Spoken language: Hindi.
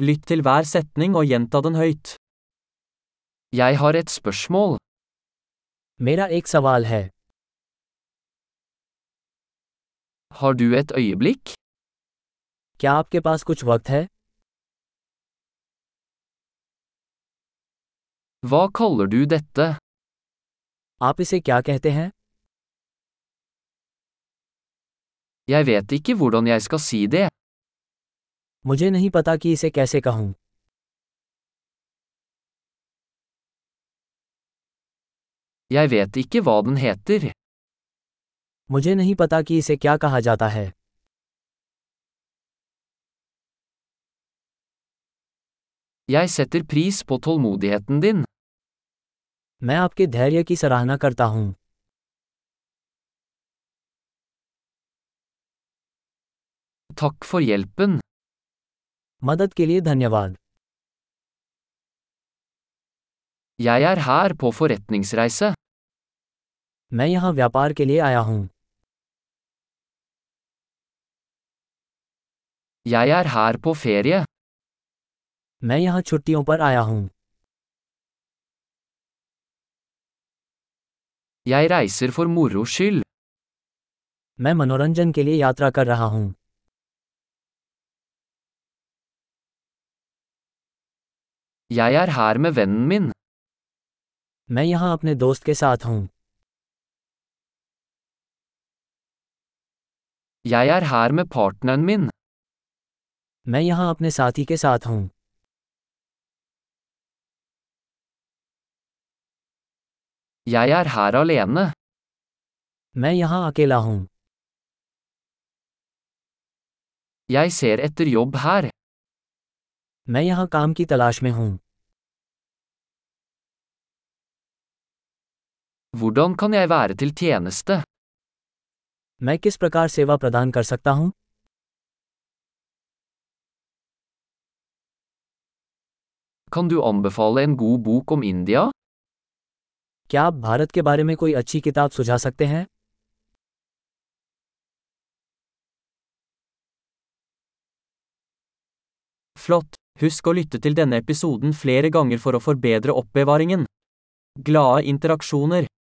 Lytt til hver setning og gjenta den høyt. Jeg har et spørsmål. मेरा एक सवाल है Har du et øyeblikk? क्या आपके पास कुछ वक्त है Hva kaller du dette? आप इसे क्या कहते हैं Jeg vet ikke hvordan jeg skal si det. मुझे नहीं पता कि इसे कैसे कहूँ Jeg vet ikke hva den heter. मुझे नहीं पता कि इसे क्या कहा जाता है Jeg setter pris på tålmodigheten din. मैं आपके धैर्य की सराहना करता हूँ Takk for hjelpen. मदद के लिए धन्यवाद। यार हार पोफोर एथनिंग्स राइस मैं यहाँ व्यापार के लिए आया हूँ। या यार हार पो फेरिया मैं यहाँ छुट्टियों पर आया हूँ। यायरा सिर्फ़ और मोरू शिल मैं मनोरंजन के लिए यात्रा कर रहा हूँ। Jeg er her med vennen min. मैं यहाँ अपने दोस्त के साथ हूँ Jeg er her med partneren min. मैं यहाँ अपने साथी के साथ हूँ Jeg er her alene. मैं यहाँ अकेला हूँ Jeg ser etter jobb her. मैं यहाँ काम की तलाश में हूँ Hvordan kan jeg være til tjeneste? मैं किस प्रकार सेवा प्रदान कर सकता हूँ Kan du anbefale en god bok om India? क्या आप भारत के बारे में कोई अच्छी किताब सुझा सकते हैं Flott! Husk å lytte til denne episoden flere ganger for å forbedre oppbevaringen. Glade interaksjoner!